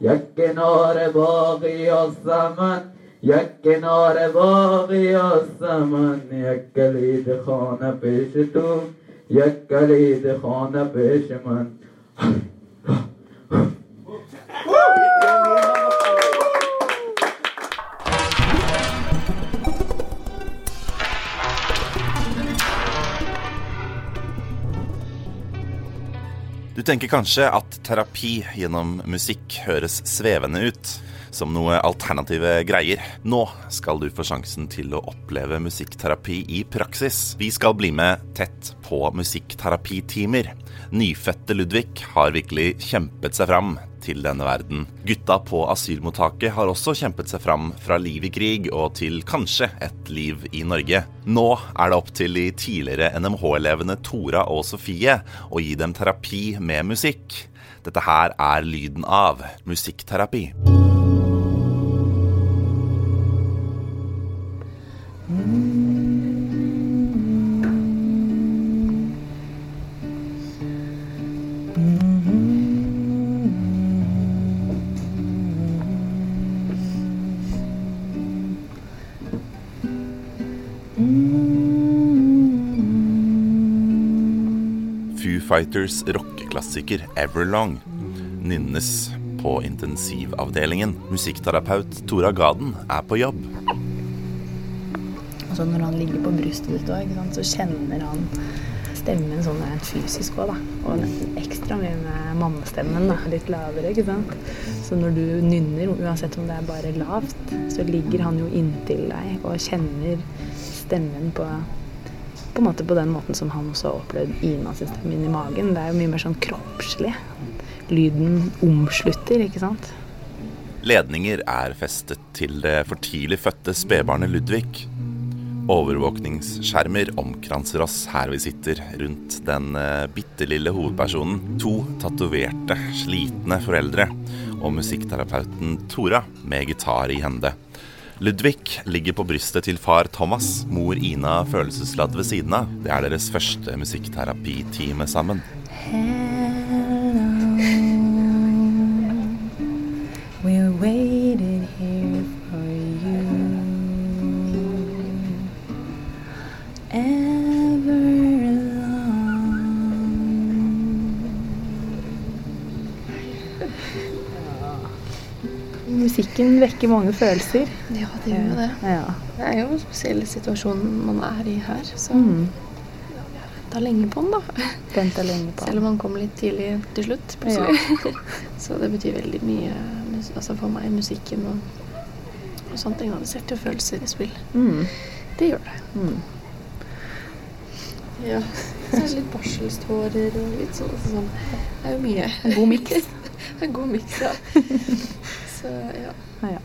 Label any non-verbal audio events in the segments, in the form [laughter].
یک کنار باقی الزمن یک کنار باقی الزمن یک کلید خانه پیش تو یک کلید خانه پیش من. Tenker kanskje at terapi gjennom musikk høres svevende ut, som noe alternative greier. Nå skal du få sjansen til å oppleve musikkterapi i praksis. Vi skal bli med tett på musikkterapitimer. Nyfødte Ludvig har virkelig kjempet seg fram til denne verden. Gutta på asylmottaket har også kjempet seg fram fra liv i krig og til kanskje et liv i Norge. Nå er det opp til de tidligere NMH-elevene Tora og Sofie å gi dem terapi med musikk. Dette her er lyden av musikkterapi. Fighters rockeklassiker Everlong nynnes på intensivavdelingen. Musikkterapeut Tora Gaden er på jobb. Altså når han ligger på brystet ditt òg, så kjenner han stemmen sånn rent fysisk òg. Og ekstra mye med mannestemmen, da. Litt lavere, ikke sant. Så når du nynner, uansett om det er bare lavt, så ligger han jo inntil deg og kjenner stemmen på på en måte på den måten som han også har opplevd Ina sin stemme inn i magen. Det er jo mye mer sånn kroppslig. Lyden omslutter, ikke sant. Ledninger er festet til det for tidlig fødte spedbarnet Ludvig. Overvåkningsskjermer omkranser oss her vi sitter rundt den uh, bitte lille hovedpersonen. To tatoverte, slitne foreldre og musikkterapeuten Tora med gitar i hende. Ludvig ligger på brystet til far Thomas, mor Ina følelsesladd ved siden av. Det er deres første musikkterapitime sammen. We Musikken vekker mange følelser. Ja, det gjør jo det. Ja. Det er jo en spesiell situasjon man er i her, så Mm. venta lenge på den, da. Venta lenge på Selv om han kom litt tidlig til slutt, plutselig. [laughs] så det betyr veldig mye altså for meg, musikken og, og sånne ting. Det setter jo følelser i spill. Mm. Det gjør det. Mm. Ja. Så er det litt barselstårer og litt sånn. sånn. Det er jo mye. God miks. [laughs] en god miks, ja. [laughs] Så ja. Ja.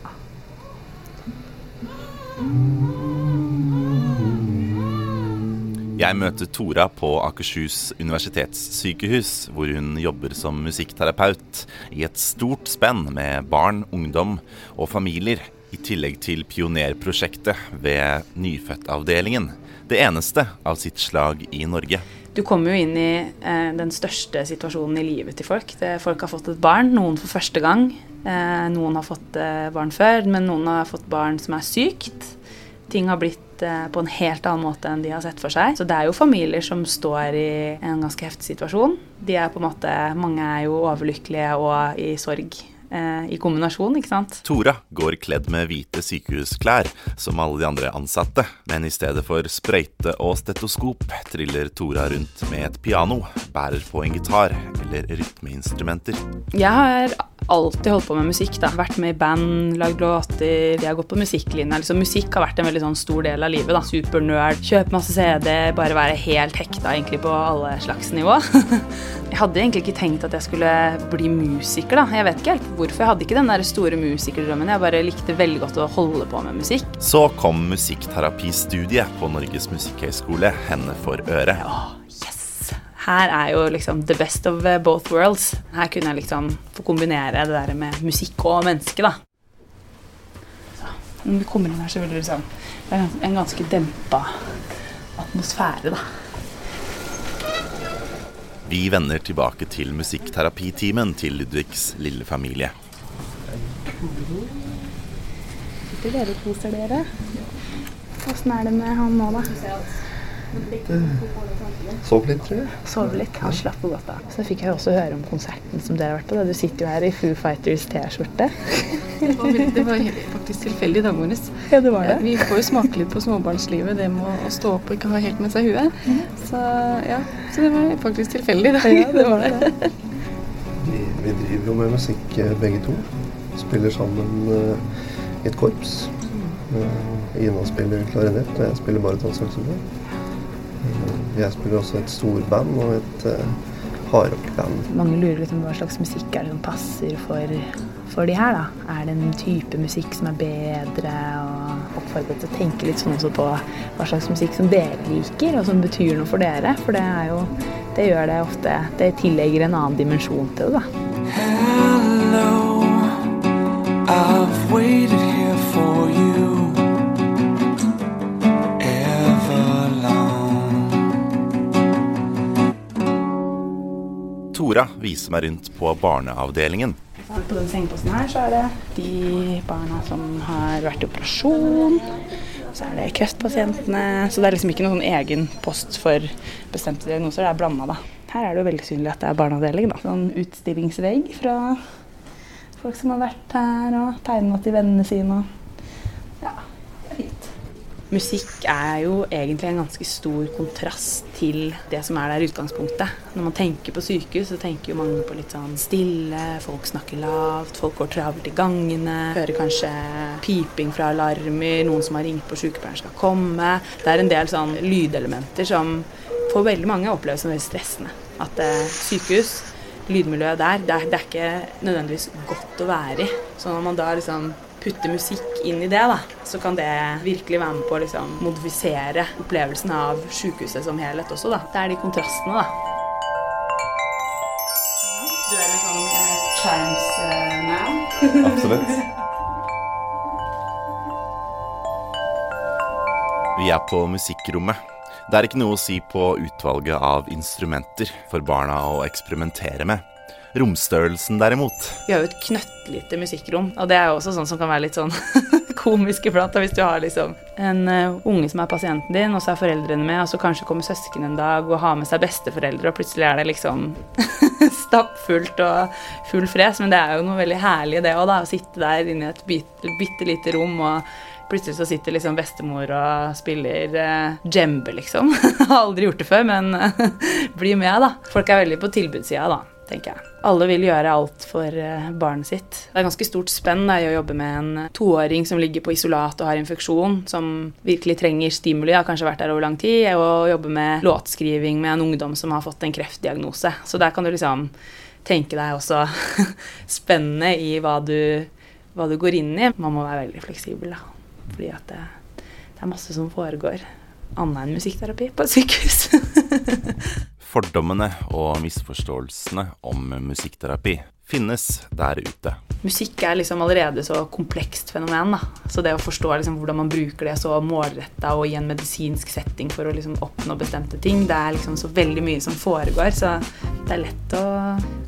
Jeg møter Tora på Akershus universitetssykehus, hvor hun jobber som musikkterapeut i et stort spenn med barn, ungdom og familier, i tillegg til pionerprosjektet ved nyfødtavdelingen. Det eneste av sitt slag i Norge. Du kommer jo inn i eh, den største situasjonen i livet til folk. Det, folk har fått et barn, noen for første gang. Eh, noen har fått eh, barn før, men noen har fått barn som er sykt. Ting har blitt eh, på en helt annen måte enn de har sett for seg. Så det er jo familier som står i en ganske heftig situasjon. De er på en måte, Mange er jo overlykkelige og i sorg eh, i kombinasjon, ikke sant. Tora går kledd med hvite sykehusklær, som alle de andre ansatte. Men i stedet for sprøyte og stetoskop triller Tora rundt med et piano, bærer på en gitar eller rytmeinstrumenter. Jeg har alltid holdt på med musikk. da. Vært med i band, lagd låter. Jeg har gått på musikklinja. Liksom, musikk har vært en veldig sånn stor del av livet. da. Supernerd. Kjøpe masse CD, bare være helt hekta egentlig på alle slags nivå. [laughs] jeg hadde egentlig ikke tenkt at jeg skulle bli musiker. da. Jeg vet ikke helt hvorfor. Jeg hadde ikke den der store musikerdrømmen. Jeg bare likte veldig godt å holde på med musikk. Så kom musikkterapistudiet på Norges musikkhøgskole henne for øre. Yes! Her er jo liksom the best of eh, both worlds. Her kunne jeg liksom få kombinere det der med musikk og menneske, da. Så, når vi kommer inn her, så vil det liksom Det er en ganske dempa atmosfære, da. Vi vender tilbake til musikkterapitimen til Ludvigs lille familie. Sitter dere og koser dere? Åssen er det med han nå, da? Sov litt, tror jeg. Sov litt og slappe godt av. Så fikk jeg også høre om konserten som dere har vært på. Du sitter jo her i Foo Fighters T-skjorte. Det var, det var faktisk tilfeldig i dag morges. Ja, det var det. Vi får jo smake litt på småbarnslivet, det med å stå opp og ikke ha helt med seg huet. Så ja, så det var faktisk tilfeldig i dag. Ja, det var det. Vi, vi driver jo med musikk eh, begge to. Spiller sammen eh, i et korps. Eh, Ina spiller klarinett, og jeg spiller bare barytonsaksofon. Jeg spiller også et storband og et uh, hardrockband. Mange lurer litt om hva slags musikk er det som passer for, for de her, da. Er det en type musikk som er bedre, og oppfordret til å tenke litt sånn også på hva slags musikk som dere liker, og som betyr noe for dere. For det er jo Det gjør det ofte Det tillegger en annen dimensjon til det, da. Tora viser meg rundt på barneavdelingen. På den sengeposten her så er det de barna som har vært i operasjon. Så er det kreftpasientene. Så det er liksom ikke noen sånn egen post for bestemte diagnoser. Det er blanda, da. Her er det jo veldig synlig at det er barneavdeling. da. Sånn utstillingsvegg fra folk som har vært her og tegna til vennene sine. og Ja, det er fint. Musikk er jo egentlig en ganske stor kontrast til det som er der i utgangspunktet. Når man tenker på sykehus, så tenker jo mange på litt sånn stille, folk snakker lavt, folk går travelt i gangene, hører kanskje piping fra alarmer, noen som har ringt på sykepleieren skal komme. Det er en del sånn lydelementer som for veldig mange oppleves som veldig stressende. At eh, sykehus, lydmiljøet der, det er, det er ikke nødvendigvis godt å være i. Så når man da liksom putter musikk inn i det, da, så kan det virkelig være med på å liksom modifisere opplevelsen av sykehuset som helhet også. Da. Det er de kontrastene, da. Du er en sånn uh, chimes-man. Absolutt. [laughs] Vi er på musikkrommet. Det er ikke noe å si på utvalget av instrumenter for barna å eksperimentere med. Romstørrelsen derimot. Vi har jo et knøttlite musikkrom, og det er jo også sånn som kan være litt sånn [laughs] komisk iblant. Hvis du har liksom en eh, unge som er pasienten din, og så er foreldrene med, og så kanskje kommer søsken en dag og har med seg besteforeldre, og plutselig er det liksom [laughs] stappfullt og full fres. Men det er jo noe veldig herlig det òg, da. Å sitte der inne i et bitte, bitte lite rom og Plutselig så sitter liksom bestemor og spiller eh, djembe, liksom. Har [laughs] aldri gjort det før, men bli med, da. Folk er veldig på tilbudssida, da, tenker jeg. Alle vil gjøre alt for uh, barnet sitt. Det er ganske stort spenn i å jobbe med en toåring som ligger på isolat og har infeksjon, som virkelig trenger stimuli, har kanskje vært der over lang tid, og jobbe med låtskriving med en ungdom som har fått en kreftdiagnose. Så der kan du liksom tenke deg også [laughs] spennende i hva du, hva du går inn i. Man må være veldig fleksibel, da. Fordi at det, det er masse som foregår annet enn musikkterapi på et sykehus. [laughs] Fordommene og misforståelsene om musikkterapi finnes der ute. Musikk er liksom allerede så komplekst fenomen. da. Så det å forstå liksom hvordan man bruker det så målretta og i en medisinsk setting for å liksom oppnå bestemte ting, det er liksom så veldig mye som foregår. Så det er lett å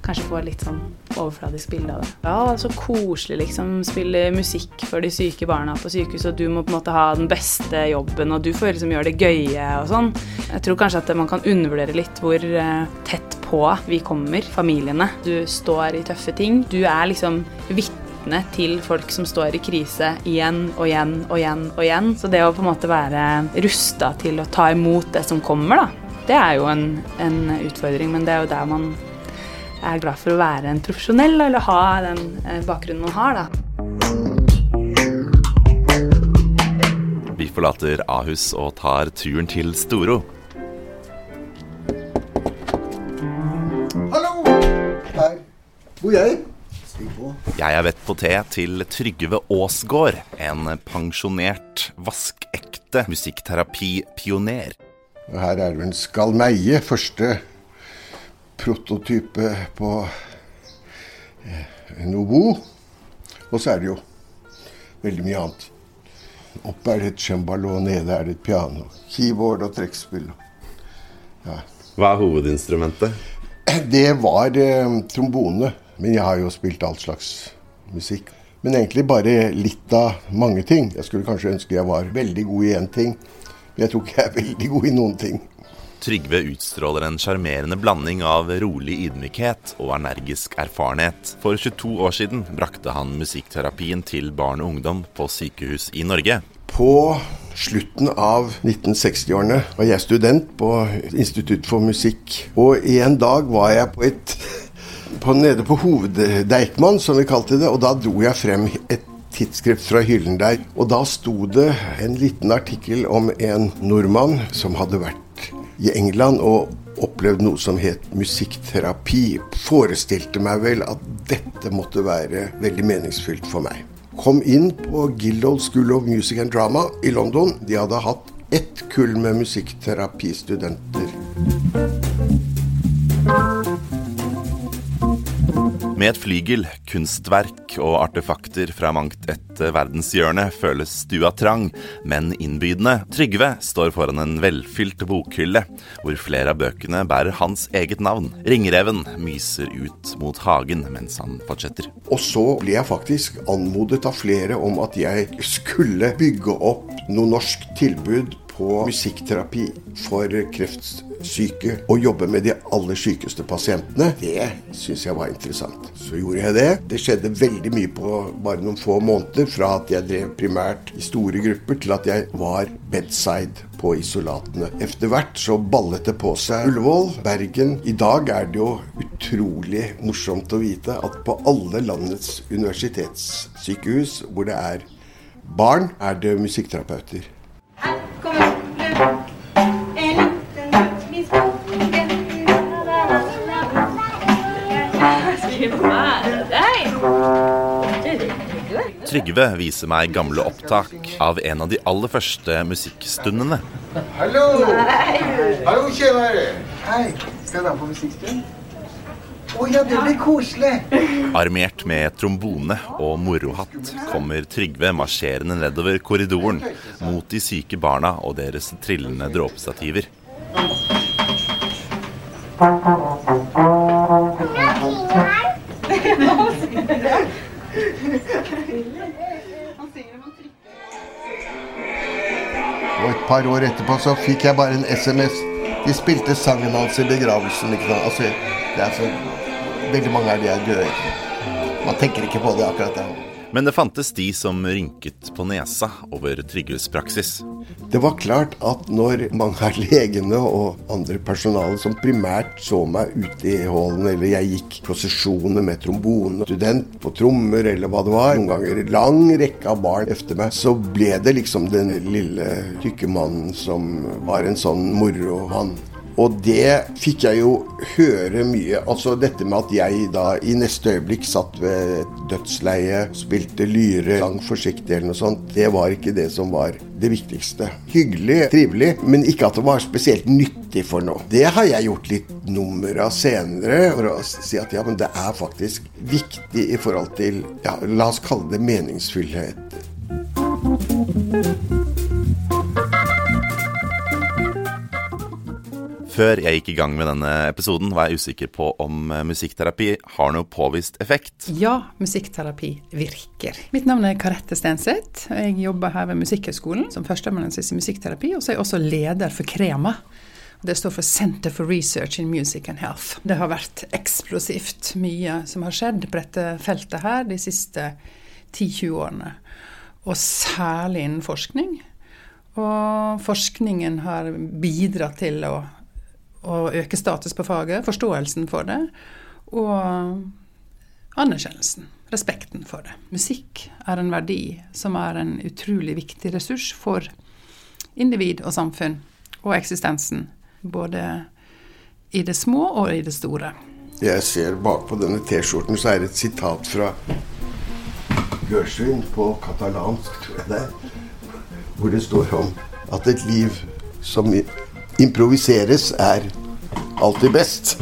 kanskje få litt sånn overfladisk bilde av det. Ja, så koselig liksom. Spille musikk for de syke barna på sykehus, og du må på en måte ha den beste jobben, og du får liksom gjøre det gøye og sånn. Jeg tror kanskje at man kan undervurdere litt hvor eh, tett på vi kommer, familiene. Du står i tøffe ting. Du er liksom vitne til folk som står i krise igjen og igjen og igjen og igjen. Så det å på en måte være rusta til å ta imot det som kommer, da, det er jo en, en utfordring, men det er jo der man er glad for å være en profesjonell, eller ha den eh, bakgrunnen man har, da. Vi forlater Ahus og tar turen til Storo. Bor jeg. Jeg er vett på te til Trygve Aasgaard, en pensjonert, vaskekte musikkterapi-pioner. Her er det en skalmeie, første prototype på eh, en obo. Og så er det jo veldig mye annet. Oppe er det et cembalo, og nede er det et piano. Keyboard og trekkspill. Ja. Hva er hovedinstrumentet? Det var eh, trombone, men jeg har jo spilt all slags musikk. Men egentlig bare litt av mange ting. Jeg skulle kanskje ønske jeg var veldig god i én ting, men jeg tror ikke jeg er veldig god i noen ting. Trygve utstråler en sjarmerende blanding av rolig ydmykhet og energisk erfarenhet. For 22 år siden brakte han musikkterapien til barn og ungdom på sykehus i Norge. På slutten av 1960-årene var jeg student på Institutt for musikk. Og en dag var jeg på et på, nede på Hoveddeichman, som vi kalte det, og da dro jeg frem et tidsskrift fra hyllen der. Og da sto det en liten artikkel om en nordmann som hadde vært i England og opplevd noe som het musikkterapi. Forestilte meg vel at dette måtte være veldig meningsfylt for meg. Kom inn på Gildold School of Music and Drama i London. De hadde hatt ett kull med musikkterapeistudenter. Med et flygel, kunstverk og artefakter fra mangt et verdenshjørne føles stua trang, men innbydende. Trygve står foran en velfylt bokhylle, hvor flere av bøkene bærer hans eget navn. Ringreven myser ut mot hagen mens han fortsetter. Og så ble jeg faktisk anmodet av flere om at jeg skulle bygge opp noe norsk tilbud på musikkterapi for kreftsyke og jobbe med de aller sykeste pasientene. Det syns jeg var interessant. Så gjorde jeg det. Det skjedde veldig mye på bare noen få måneder. Fra at jeg drev primært i store grupper, til at jeg var bedside på isolatene. Etter hvert så ballet det på seg. Ullevål, Bergen. I dag er det jo utrolig morsomt å vite at på alle landets universitetssykehus hvor det er barn, er det musikkterapeuter. Trygve viser meg gamle opptak av en av de aller første musikkstundene. Hallo! Hallo, tjenere! Hei. Skal dere på musikkstund? Å ja, det blir koselig. Armert med trombone og morohatt kommer Trygve marsjerende nedover korridoren mot de syke barna og deres trillende dråpestativer. Og et par år etterpå så fikk jeg bare en SMS. De spilte sangen hans i begravelsen. Ikke sant? Altså, det er så Veldig mange av de er døde. Man tenker ikke på det akkurat da. Men det fantes de som rynket på nesa over Trygves praksis. Det var klart at når mange av legene og andre personale som primært så meg ute i hallen, eller jeg gikk prosesjoner med trombone, student på trommer eller hva det var, noen ganger lang rekke av barn efter meg, så ble det liksom den lille tykke mannen som var en sånn moromann. Og det fikk jeg jo høre mye. Altså dette med at jeg da i neste øyeblikk satt ved et dødsleie, spilte lyre, sang forsiktig eller noe sånt, det var ikke det som var det viktigste. Hyggelig, trivelig, men ikke at det var spesielt nyttig for noe. Det har jeg gjort litt nummer av senere, for å si at ja, men det er faktisk viktig i forhold til, ja, la oss kalle det meningsfullhet. Før jeg gikk i gang med denne episoden, var jeg usikker på om eh, musikkterapi har noe påvist effekt. Ja, musikkterapi virker. Mitt navn er Karette Stenseth. Jeg jobber her ved Musikkhøgskolen som førsteamanuensis i musikkterapi, og så er jeg også leder for KREMA. Det står for Center for Research in Music and Health. Det har vært eksplosivt mye som har skjedd på dette feltet her de siste 10-20 årene. Og særlig innen forskning. Og forskningen har bidratt til å å øke status på faget, forståelsen for det, og anerkjennelsen, respekten for det. Musikk er en verdi som er en utrolig viktig ressurs for individ og samfunn og eksistensen. Både i det små og i det store. Jeg ser bakpå denne T-skjorten så er det et sitat fra Gørsvin på katalansk, tror jeg det er, hvor det står om at et liv som Improviseres er alltid best.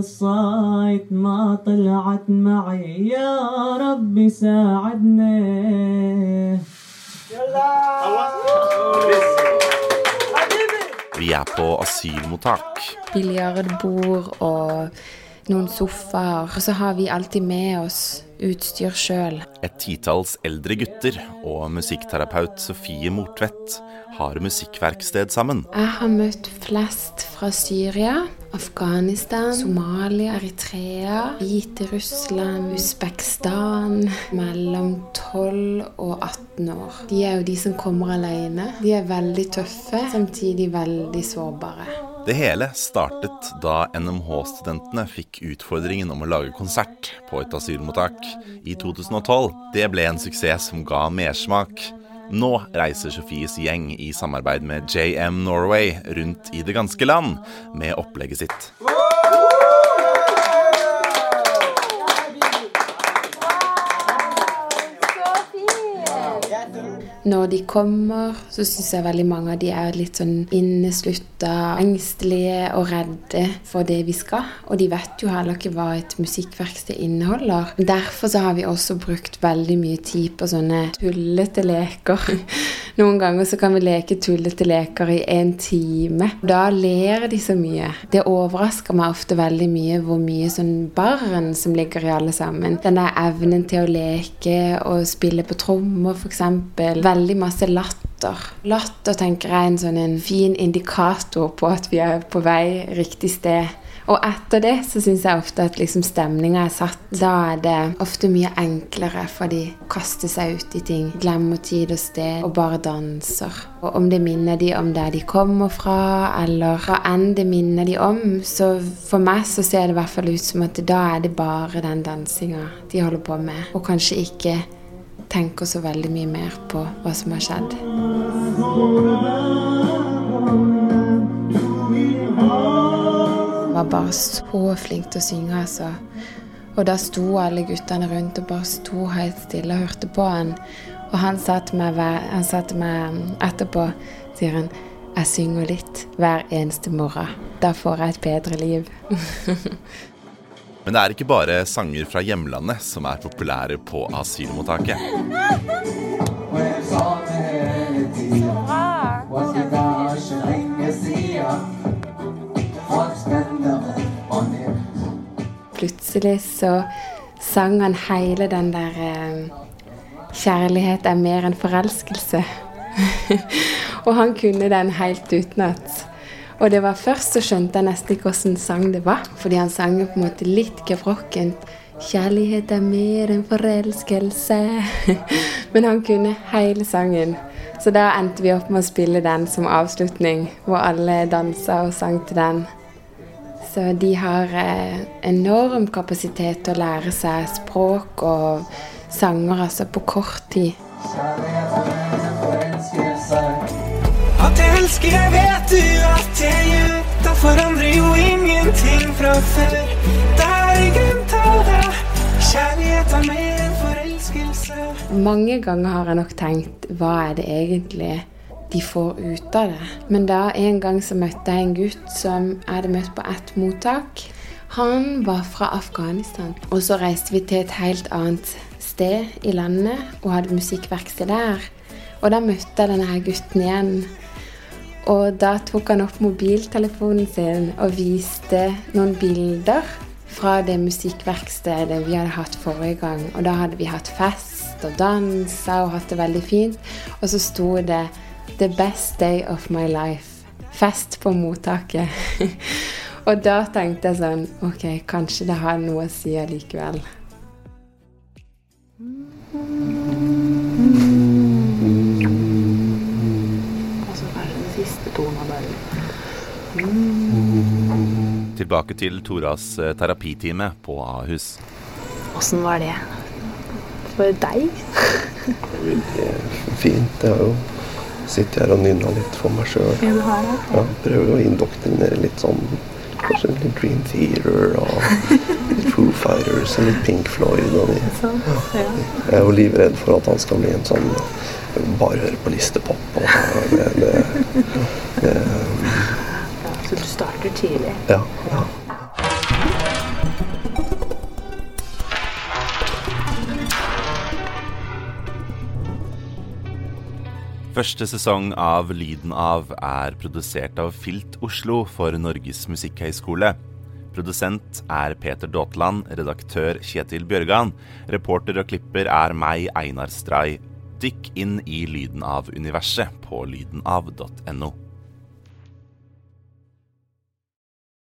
قصاية ما طلعت معي. يا ربي ساعدني يلا. Vi er på asylmottak biljardbord og noen sofaer. Og så har vi alltid med oss utstyr sjøl. Et titalls eldre gutter og musikkterapeut Sofie Mortvedt har musikkverksted sammen. Jeg har møtt flest fra Syria, Afghanistan, Somalia, Eritrea, Hviterussland, Usbekistan. Mellom 12 og 18 år. De er jo de som kommer alene. De er veldig tøffe, samtidig veldig sårbare. Det hele startet da NMH-studentene fikk utfordringen om å lage konsert på et asylmottak i 2012. Det ble en suksess som ga mersmak. Nå reiser Sofies gjeng i samarbeid med JM Norway rundt i det ganske land med opplegget sitt. Når de kommer, så syns jeg veldig mange av de er litt sånn inneslutta, engstelige og redde for det vi skal. Og de vet jo heller ikke hva et musikkverksted inneholder. Derfor så har vi også brukt veldig mye tid på sånne tullete leker. [laughs] Noen ganger så kan vi leke tullete leker i en time. Da ler de så mye. Det overrasker meg ofte veldig mye hvor mye sånn barn som ligger i alle sammen. Den der evnen til å leke og spille på trommer, f.eks. Veldig masse latter. Latter tenker jeg er en sånn en fin indikator på at vi er på vei riktig sted. Og etter det så syns jeg ofte at liksom stemninga er satt. Da er det ofte mye enklere, for de kaster seg ut i ting. Glemmer tid og sted og bare danser. Og om det minner de om der de kommer fra, eller hva enn det minner de om, så for meg så ser det i hvert fall ut som at da er det bare den dansinga de holder på med. Og kanskje ikke tenker så veldig mye mer på hva som har skjedd. var bare så flink til å synge, altså. Og da sto alle guttene rundt og bare sto helt stille og hørte på han. Og han sa til meg, han sa til meg etterpå, sier han, jeg synger litt hver eneste morgen. Da får jeg et bedre liv. [laughs] Men det er ikke bare sanger fra hjemlandet som er populære på asylmottaket. Plutselig så sang han hele den der eh, Kjærlighet er mer enn forelskelse. [laughs] og han kunne den helt utenat. Og det var først så skjønte jeg nesten ikke hvilken sang det var, fordi han sang på en måte litt gebrokkent. Kjærlighet er mer enn forelskelse. [laughs] Men han kunne hele sangen. Så da endte vi opp med å spille den som avslutning, hvor alle dansa og sang til den. Så de har eh, enorm kapasitet til å lære seg språk og sanger altså på kort tid. At jeg elsker deg, vet du at jeg. Da forandrer jo ingenting fra før. Da er grunn av det. Kjærlighet er mer enn forelskelse. Mange ganger har jeg nok tenkt hva er det egentlig de får ut av det. Men da en gang så møtte jeg en gutt som jeg hadde møtt på ett mottak. Han var fra Afghanistan. Og så reiste vi til et helt annet sted i landet og hadde musikkverksted der. Og da møtte jeg denne gutten igjen. Og da tok han opp mobiltelefonen sin og viste noen bilder fra det musikkverkstedet vi hadde hatt forrige gang. Og da hadde vi hatt fest og dansa og hatt det veldig fint. Og så sto det 'The best day of my life'. Fest på mottaket. [laughs] og da tenkte jeg sånn Ok, kanskje det har noe å si allikevel. Og Tilbake til Toras eh, terapitime på Ahus. Åssen var det for deg? Fint. Jeg har jo sittet her og nynna litt for meg sjøl. Ja? Ja, prøver å indoktrinere litt sånn Kanskje litt Dream Theater og litt Foo Fighters og litt Pink Floyd. Og de. Jeg er jo livredd for at han skal bli en sånn bare høre på listepop. Og det, det, det, så du starter tidlig. ja, ja. Første sesong av Lyden av er produsert av Filt Oslo for Norges musikkhøgskole. Produsent er Peter Daatland, redaktør Kjetil Bjørgan. Reporter og klipper er meg, Einar Stray. Dykk inn i Lyden av-universet på lydenav.no.